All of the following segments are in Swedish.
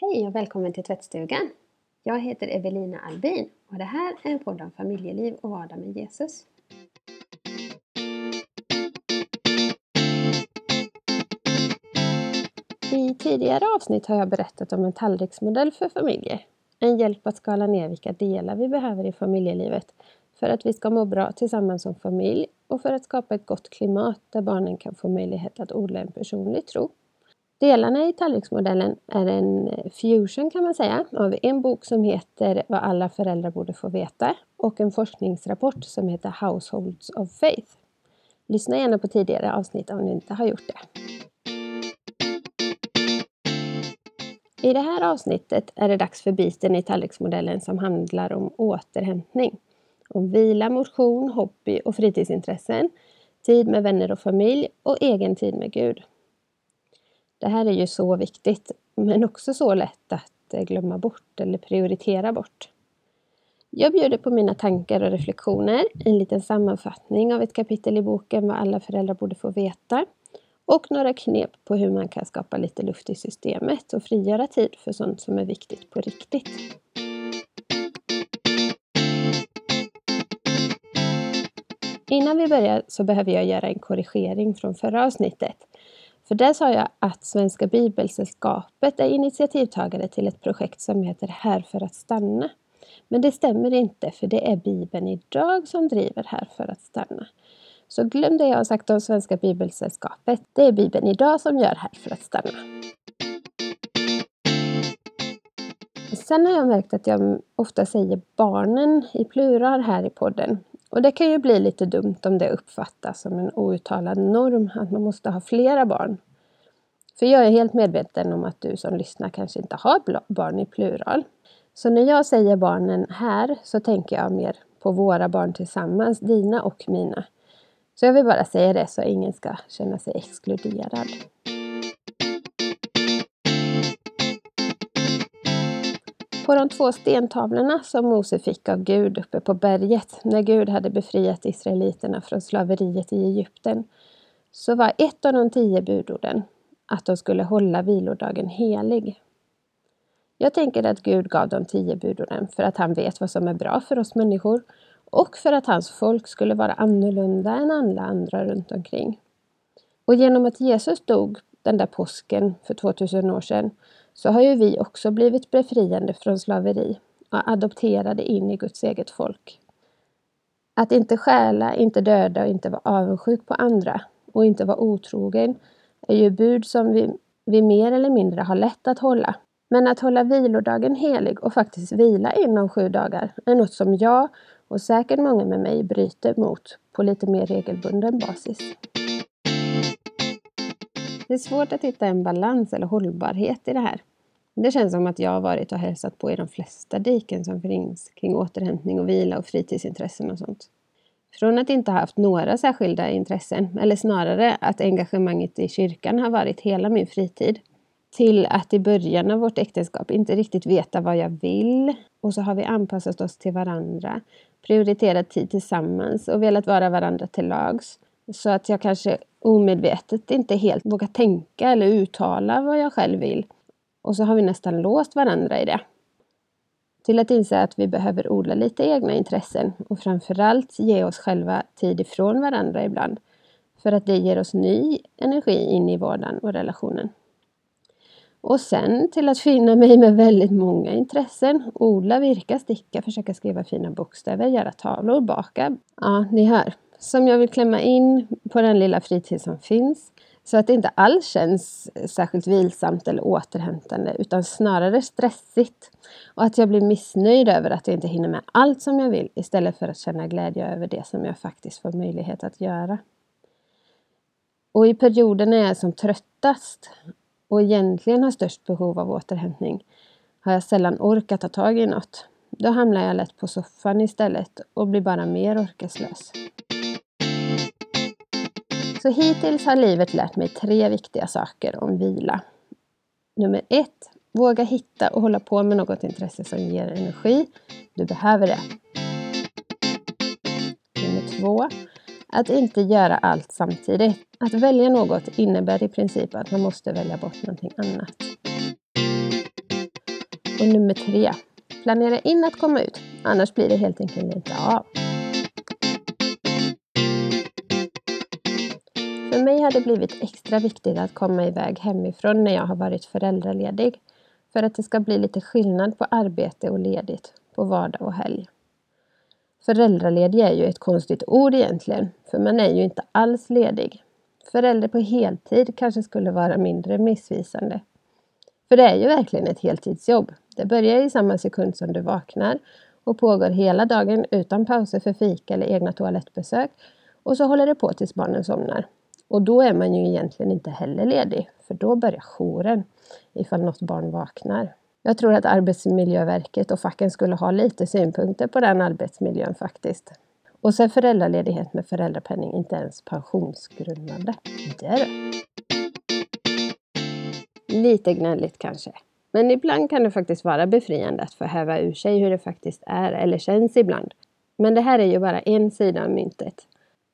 Hej och välkommen till tvättstugan! Jag heter Evelina Albin och det här är en podd om familjeliv och vardag med Jesus. I tidigare avsnitt har jag berättat om en tallriksmodell för familjer. En hjälp att skala ner vilka delar vi behöver i familjelivet för att vi ska må bra tillsammans som familj och för att skapa ett gott klimat där barnen kan få möjlighet att odla en personlig tro. Delarna i tallriksmodellen är en fusion kan man säga av en bok som heter Vad alla föräldrar borde få veta och en forskningsrapport som heter Households of Faith. Lyssna gärna på tidigare avsnitt om ni inte har gjort det. I det här avsnittet är det dags för biten i tallriksmodellen som handlar om återhämtning. Om vila, motion, hobby och fritidsintressen, tid med vänner och familj och egen tid med Gud. Det här är ju så viktigt, men också så lätt att eh, glömma bort eller prioritera bort. Jag bjuder på mina tankar och reflektioner, en liten sammanfattning av ett kapitel i boken Vad alla föräldrar borde få veta och några knep på hur man kan skapa lite luft i systemet och frigöra tid för sånt som är viktigt på riktigt. Innan vi börjar så behöver jag göra en korrigering från förra avsnittet. För där sa jag att Svenska Bibelsällskapet är initiativtagare till ett projekt som heter Här för att stanna. Men det stämmer inte, för det är Bibeln idag som driver Här för att stanna. Så glöm det jag har sagt om Svenska Bibelsällskapet. Det är Bibeln idag som gör Här för att stanna. Sen har jag märkt att jag ofta säger barnen i plural här i podden. Och det kan ju bli lite dumt om det uppfattas som en outtalad norm att man måste ha flera barn. För jag är helt medveten om att du som lyssnar kanske inte har barn i plural. Så när jag säger barnen här så tänker jag mer på våra barn tillsammans, dina och mina. Så jag vill bara säga det så ingen ska känna sig exkluderad. På de två stentavlorna som Mose fick av Gud uppe på berget när Gud hade befriat israeliterna från slaveriet i Egypten så var ett av de tio budorden att de skulle hålla vilodagen helig. Jag tänker att Gud gav de tio budorden för att han vet vad som är bra för oss människor och för att hans folk skulle vara annorlunda än alla andra runt omkring. Och genom att Jesus dog den där påsken för 2000 år sedan så har ju vi också blivit befriade från slaveri och adopterade in i Guds eget folk. Att inte stjäla, inte döda och inte vara avundsjuk på andra och inte vara otrogen är ju bud som vi, vi mer eller mindre har lätt att hålla. Men att hålla vilodagen helig och faktiskt vila inom sju dagar är något som jag och säkert många med mig bryter mot på lite mer regelbunden basis. Det är svårt att hitta en balans eller hållbarhet i det här. Det känns som att jag har varit och hälsat på i de flesta diken som finns kring återhämtning och vila och fritidsintressen och sånt. Från att inte ha haft några särskilda intressen, eller snarare att engagemanget i kyrkan har varit hela min fritid, till att i början av vårt äktenskap inte riktigt veta vad jag vill och så har vi anpassat oss till varandra, prioriterat tid tillsammans och velat vara varandra till lags. Så att jag kanske omedvetet inte helt vågar tänka eller uttala vad jag själv vill. Och så har vi nästan låst varandra i det. Till att inse att vi behöver odla lite egna intressen och framförallt ge oss själva tid ifrån varandra ibland. För att det ger oss ny energi in i vardagen och relationen. Och sen till att finna mig med väldigt många intressen. Odla, virka, sticka, försöka skriva fina bokstäver, göra tavlor, baka. Ja, ni hör. Som jag vill klämma in på den lilla fritid som finns. Så att det inte alls känns särskilt vilsamt eller återhämtande utan snarare stressigt. Och att jag blir missnöjd över att jag inte hinner med allt som jag vill istället för att känna glädje över det som jag faktiskt får möjlighet att göra. Och i perioder när jag är som tröttast och egentligen har störst behov av återhämtning har jag sällan orkat ta tag i något. Då hamnar jag lätt på soffan istället och blir bara mer orkeslös. Så hittills har livet lärt mig tre viktiga saker om vila. Nummer ett, våga hitta och hålla på med något intresse som ger energi. Du behöver det. Nummer två, Att inte göra allt samtidigt. Att välja något innebär i princip att man måste välja bort någonting annat. Och nummer tre. Planera in att komma ut, annars blir det helt enkelt inte av. För mig har det blivit extra viktigt att komma iväg hemifrån när jag har varit föräldraledig. För att det ska bli lite skillnad på arbete och ledigt på vardag och helg. Föräldraledig är ju ett konstigt ord egentligen, för man är ju inte alls ledig. Förälder på heltid kanske skulle vara mindre missvisande. För det är ju verkligen ett heltidsjobb. Det börjar i samma sekund som du vaknar och pågår hela dagen utan pauser för fika eller egna toalettbesök. Och så håller det på tills barnen somnar. Och då är man ju egentligen inte heller ledig, för då börjar jouren ifall något barn vaknar. Jag tror att Arbetsmiljöverket och facken skulle ha lite synpunkter på den arbetsmiljön faktiskt. Och så är föräldraledighet med föräldrapenning inte ens pensionsgrundande. Där. Lite gnälligt kanske. Men ibland kan det faktiskt vara befriande att få häva ur sig hur det faktiskt är eller känns ibland. Men det här är ju bara en sida av myntet.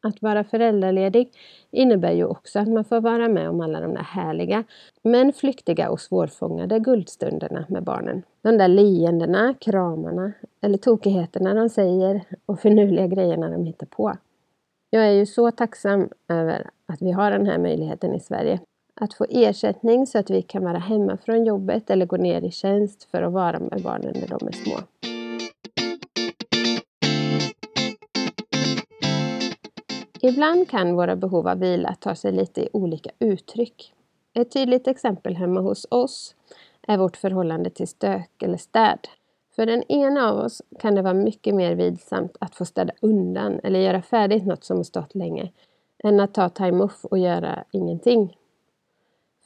Att vara föräldraledig innebär ju också att man får vara med om alla de där härliga men flyktiga och svårfångade guldstunderna med barnen. De där leendena, kramarna eller tokigheterna de säger och finurliga grejerna de hittar på. Jag är ju så tacksam över att vi har den här möjligheten i Sverige. Att få ersättning så att vi kan vara hemma från jobbet eller gå ner i tjänst för att vara med barnen när de är små. Ibland kan våra behov av vila ta sig lite i olika uttryck. Ett tydligt exempel hemma hos oss är vårt förhållande till stök eller städ. För den ena av oss kan det vara mycket mer vidsamt att få städa undan eller göra färdigt något som har stått länge än att ta time-off och göra ingenting.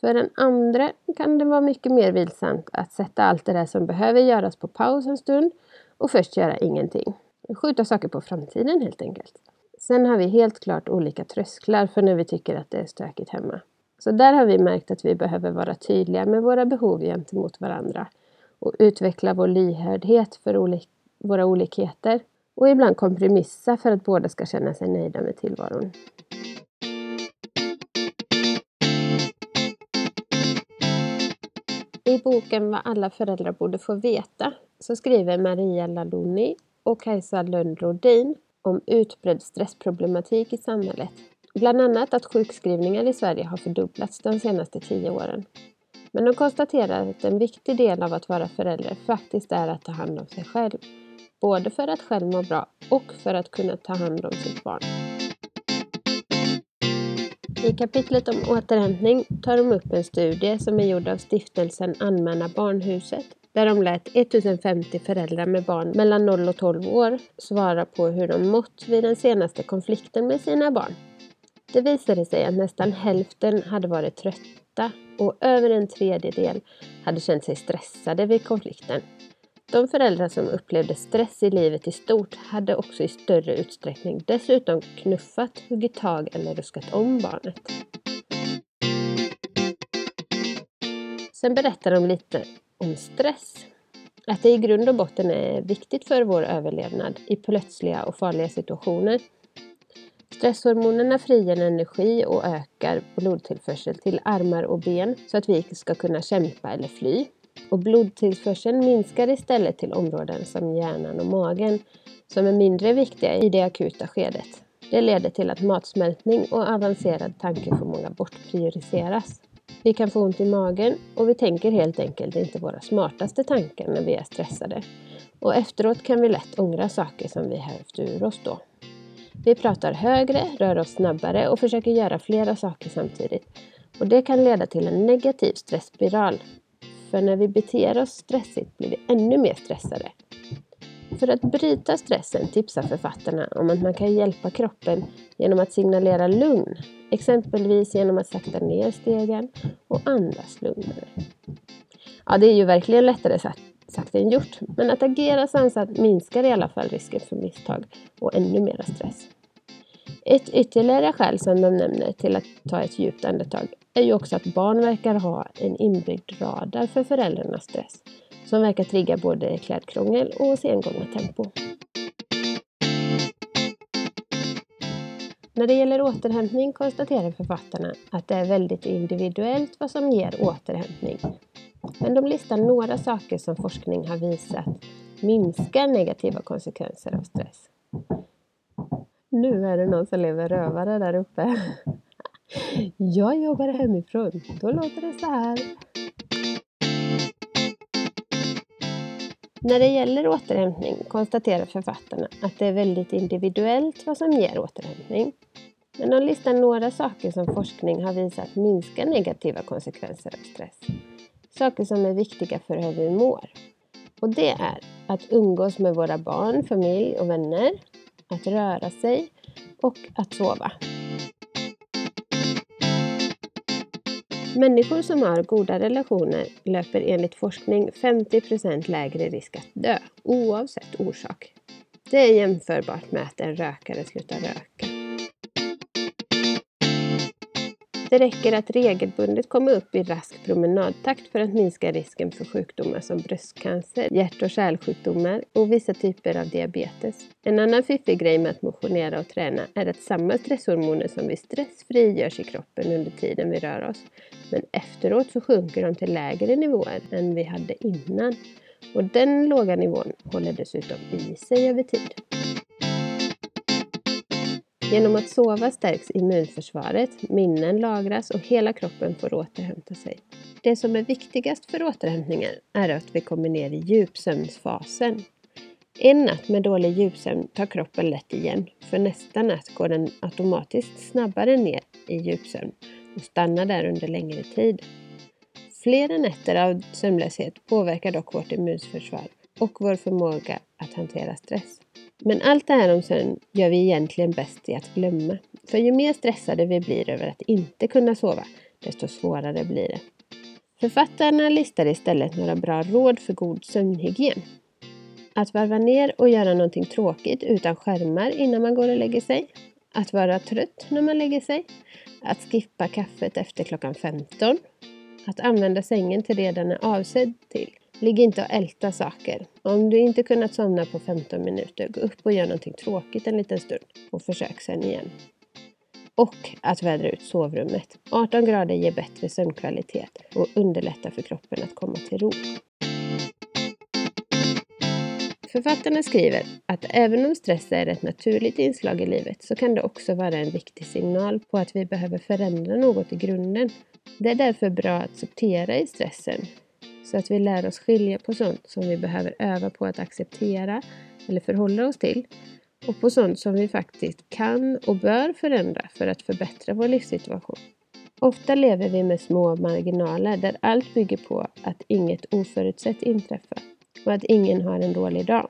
För den andra kan det vara mycket mer vilsamt att sätta allt det där som behöver göras på paus en stund och först göra ingenting. Skjuta saker på framtiden helt enkelt. Sen har vi helt klart olika trösklar för när vi tycker att det är stökigt hemma. Så där har vi märkt att vi behöver vara tydliga med våra behov gentemot varandra och utveckla vår lyhördhet för olik våra olikheter och ibland kompromissa för att båda ska känna sig nöjda med tillvaron. I boken Vad alla föräldrar borde få veta så skriver Maria Ladoni och Kajsa Lönn om utbredd stressproblematik i samhället. Bland annat att sjukskrivningar i Sverige har fördubblats de senaste tio åren. Men de konstaterar att en viktig del av att vara förälder faktiskt är att ta hand om sig själv. Både för att själv må bra och för att kunna ta hand om sitt barn. I kapitlet om återhämtning tar de upp en studie som är gjord av stiftelsen Anmäna Barnhuset där de lät 1050 föräldrar med barn mellan 0 och 12 år svara på hur de mått vid den senaste konflikten med sina barn. Det visade sig att nästan hälften hade varit trötta och över en tredjedel hade känt sig stressade vid konflikten. De föräldrar som upplevde stress i livet i stort hade också i större utsträckning dessutom knuffat, huggit tag eller ruskat om barnet. Sen berättar de lite om stress. Att det i grund och botten är viktigt för vår överlevnad i plötsliga och farliga situationer. Stresshormonerna frigör energi och ökar blodtillförsel till armar och ben så att vi ska kunna kämpa eller fly. Och blodtillförseln minskar istället till områden som hjärnan och magen som är mindre viktiga i det akuta skedet. Det leder till att matsmältning och avancerad tankeförmåga bortprioriteras. Vi kan få ont i magen och vi tänker helt enkelt inte våra smartaste tankar när vi är stressade. Och efteråt kan vi lätt ångra saker som vi hävt ur oss då. Vi pratar högre, rör oss snabbare och försöker göra flera saker samtidigt. Och det kan leda till en negativ stressspiral. För när vi beter oss stressigt blir vi ännu mer stressade. För att bryta stressen tipsar författarna om att man kan hjälpa kroppen genom att signalera lugn Exempelvis genom att sakta ner stegen och andas lugnare. Ja, det är ju verkligen lättare sagt än gjort, men att agera sansat minskar i alla fall risken för misstag och ännu mera stress. Ett ytterligare skäl som de nämner till att ta ett djupt andetag är ju också att barn verkar ha en inbyggd radar för föräldrarnas stress som verkar trigga både klädkrångel och sengångartempo. När det gäller återhämtning konstaterar författarna att det är väldigt individuellt vad som ger återhämtning. Men de listar några saker som forskning har visat minskar negativa konsekvenser av stress. Nu är det någon som lever rövare där uppe. Jag jobbar hemifrån. Då låter det så här. När det gäller återhämtning konstaterar författarna att det är väldigt individuellt vad som ger återhämtning. Men de listar några saker som forskning har visat minskar negativa konsekvenser av stress. Saker som är viktiga för hur vi mår. Och det är att umgås med våra barn, familj och vänner, att röra sig och att sova. Människor som har goda relationer löper enligt forskning 50% lägre risk att dö, oavsett orsak. Det är jämförbart med att en rökare slutar röka. Det räcker att regelbundet komma upp i rask promenadtakt för att minska risken för sjukdomar som bröstcancer, hjärt och kärlsjukdomar och vissa typer av diabetes. En annan fiffig grej med att motionera och träna är att samma stresshormoner som vid stress frigörs i kroppen under tiden vi rör oss. Men efteråt så sjunker de till lägre nivåer än vi hade innan. Och den låga nivån håller dessutom i sig över tid. Genom att sova stärks immunförsvaret, minnen lagras och hela kroppen får återhämta sig. Det som är viktigast för återhämtningen är att vi kommer ner i djupsömnsfasen. En natt med dålig djupsömn tar kroppen lätt igen, för nästa natt går den automatiskt snabbare ner i djupsömn och stannar där under längre tid. Flera nätter av sömnlöshet påverkar dock vårt immunförsvar och vår förmåga att hantera stress. Men allt det här om sömn gör vi egentligen bäst i att glömma. För ju mer stressade vi blir över att inte kunna sova, desto svårare blir det. Författarna listar istället några bra råd för god sömnhygien. Att varva ner och göra någonting tråkigt utan skärmar innan man går och lägger sig. Att vara trött när man lägger sig. Att skippa kaffet efter klockan 15. Att använda sängen till det den är avsedd till. Ligg inte och älta saker. Om du inte kunnat somna på 15 minuter, gå upp och gör någonting tråkigt en liten stund och försök sen igen. Och att vädra ut sovrummet. 18 grader ger bättre sömnkvalitet och underlättar för kroppen att komma till ro. Författarna skriver att även om stress är ett naturligt inslag i livet så kan det också vara en viktig signal på att vi behöver förändra något i grunden. Det är därför bra att sortera i stressen så att vi lär oss skilja på sånt som vi behöver öva på att acceptera eller förhålla oss till och på sånt som vi faktiskt kan och bör förändra för att förbättra vår livssituation. Ofta lever vi med små marginaler där allt bygger på att inget oförutsett inträffar och att ingen har en dålig dag.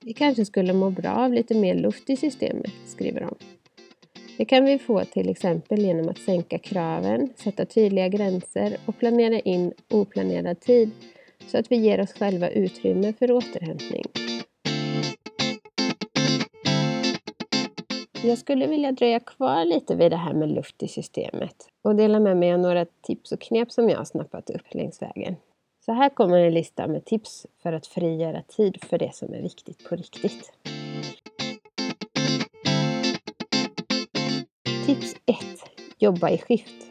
Vi kanske skulle må bra av lite mer luft i systemet, skriver de. Det kan vi få till exempel genom att sänka kraven, sätta tydliga gränser och planera in oplanerad tid så att vi ger oss själva utrymme för återhämtning. Jag skulle vilja dröja kvar lite vid det här med luft i systemet och dela med mig av några tips och knep som jag har snappat upp längs vägen. Så här kommer en lista med tips för att frigöra tid för det som är viktigt på riktigt. Jobba i skift.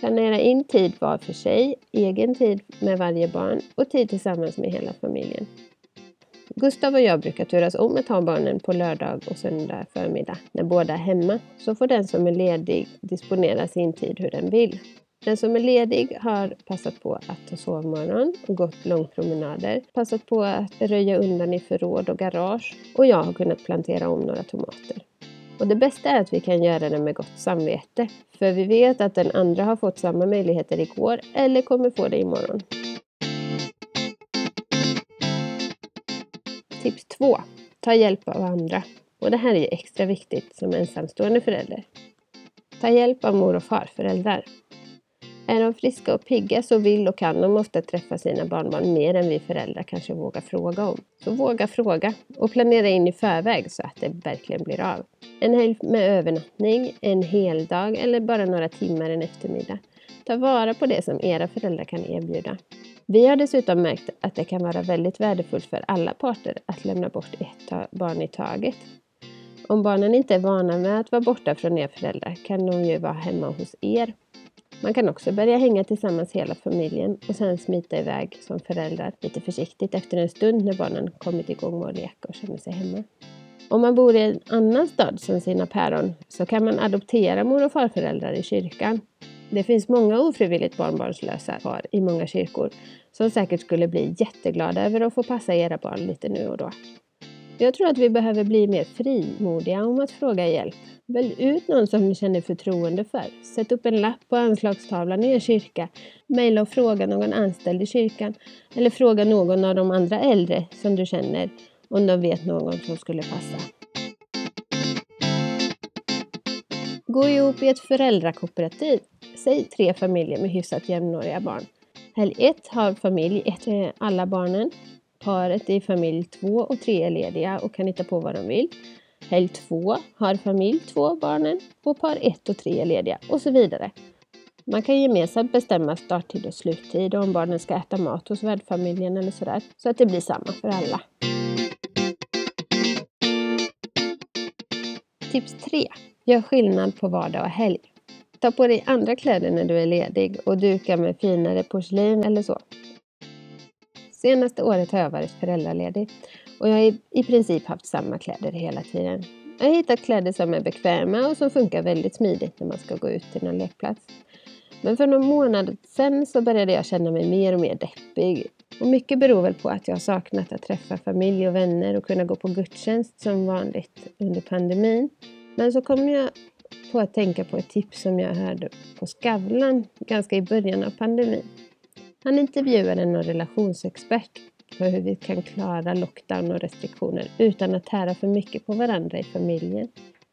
Planera in tid var för sig, egen tid med varje barn och tid tillsammans med hela familjen. Gustav och jag brukar turas om att ha barnen på lördag och söndag förmiddag när båda är hemma. Så får den som är ledig disponera sin tid hur den vill. Den som är ledig har passat på att ta sovmorgon och gått långpromenader, passat på att röja undan i förråd och garage och jag har kunnat plantera om några tomater. Och det bästa är att vi kan göra det med gott samvete. För vi vet att den andra har fått samma möjligheter igår eller kommer få det imorgon. Tips 2. Ta hjälp av andra. Och det här är extra viktigt som ensamstående förälder. Ta hjälp av mor och farföräldrar. Är de friska och pigga så vill och kan de ofta träffa sina barnbarn mer än vi föräldrar kanske vågar fråga om. Så våga fråga och planera in i förväg så att det verkligen blir av. En helg med övernattning, en hel dag eller bara några timmar en eftermiddag. Ta vara på det som era föräldrar kan erbjuda. Vi har dessutom märkt att det kan vara väldigt värdefullt för alla parter att lämna bort ett barn i taget. Om barnen inte är vana med att vara borta från er föräldrar kan de ju vara hemma hos er. Man kan också börja hänga tillsammans hela familjen och sen smita iväg som föräldrar lite försiktigt efter en stund när barnen kommit igång med att leka och känner sig hemma. Om man bor i en annan stad som sina päron så kan man adoptera mor och farföräldrar i kyrkan. Det finns många ofrivilligt barnbarnslösa par i många kyrkor som säkert skulle bli jätteglada över att få passa era barn lite nu och då. Jag tror att vi behöver bli mer frimodiga om att fråga hjälp. Välj ut någon som ni känner förtroende för. Sätt upp en lapp på anslagstavlan i er kyrka. Maila och fråga någon anställd i kyrkan. Eller fråga någon av de andra äldre som du känner om de vet någon som skulle passa. Gå ihop i ett föräldrakooperativ. Säg tre familjer med hyfsat jämnåriga barn. Helg 1 har familj 1 eh, alla barnen. Paret i familj 2 och 3 är lediga och kan hitta på vad de vill. Helg 2 har familj 2 barnen och par 1 och 3 är lediga och så vidare. Man kan gemensamt bestämma starttid och sluttid och om barnen ska äta mat hos värdfamiljen eller sådär så att det blir samma för alla. Tips 3. Gör skillnad på vardag och helg. Ta på dig andra kläder när du är ledig och duka med finare porslin eller så. Senaste året har jag varit föräldraledig och jag har i princip haft samma kläder hela tiden. Jag har hittat kläder som är bekväma och som funkar väldigt smidigt när man ska gå ut till någon lekplats. Men för någon månad sedan så började jag känna mig mer och mer deppig. Och mycket beror väl på att jag har saknat att träffa familj och vänner och kunna gå på gudstjänst som vanligt under pandemin. Men så kom jag på att tänka på ett tips som jag hörde på Skavlan ganska i början av pandemin. Han intervjuade en relationsexpert på hur vi kan klara lockdown och restriktioner utan att tära för mycket på varandra i familjen.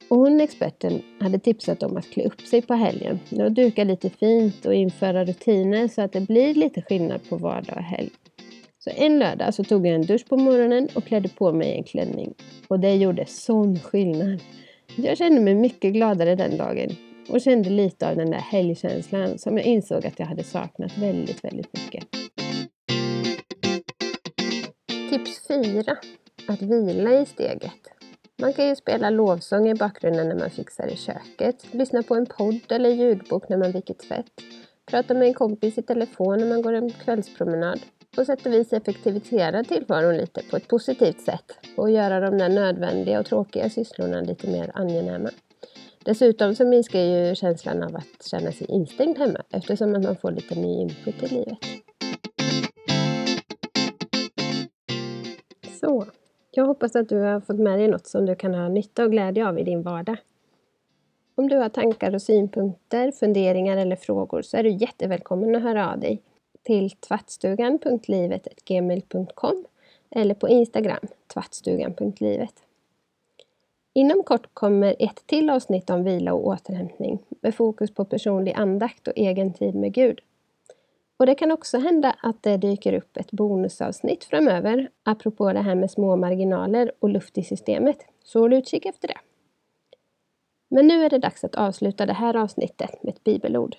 Och hon, experten, hade tipsat om att klä upp sig på helgen och duka lite fint och införa rutiner så att det blir lite skillnad på vardag och helg. Så en lördag så tog jag en dusch på morgonen och klädde på mig en klänning. Och det gjorde sån skillnad. Jag kände mig mycket gladare den dagen och kände lite av den där helgkänslan som jag insåg att jag hade saknat väldigt, väldigt mycket. Tips 4. Att vila i steget. Man kan ju spela lovsång i bakgrunden när man fixar i köket, lyssna på en podd eller ljudbok när man viker tvätt, prata med en kompis i telefon när man går en kvällspromenad. På sätt och vis effektivisera tillvaron lite på ett positivt sätt och göra de där nödvändiga och tråkiga sysslorna lite mer angenäma. Dessutom så minskar ju känslan av att känna sig instängd hemma eftersom man får lite ny input i livet. Så, jag hoppas att du har fått med dig något som du kan ha nytta och glädje av i din vardag. Om du har tankar och synpunkter, funderingar eller frågor så är du jättevälkommen att höra av dig till tvattstugan.livet.gmail.com eller på Instagram, tvattstugan.livet. Inom kort kommer ett till avsnitt om vila och återhämtning med fokus på personlig andakt och egen tid med Gud. Och det kan också hända att det dyker upp ett bonusavsnitt framöver apropå det här med små marginaler och luft i systemet. Så håll utkik efter det. Men nu är det dags att avsluta det här avsnittet med ett bibelord.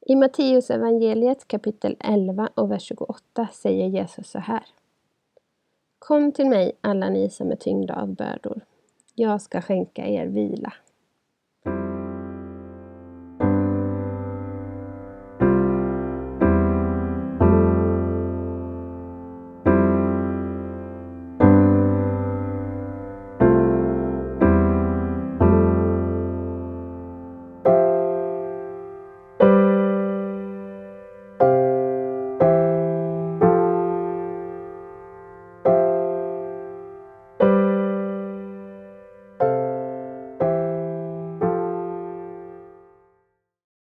I Matteus evangeliet kapitel 11 och vers 28 säger Jesus så här. Kom till mig alla ni som är tyngda av bördor. Jag ska skänka er vila.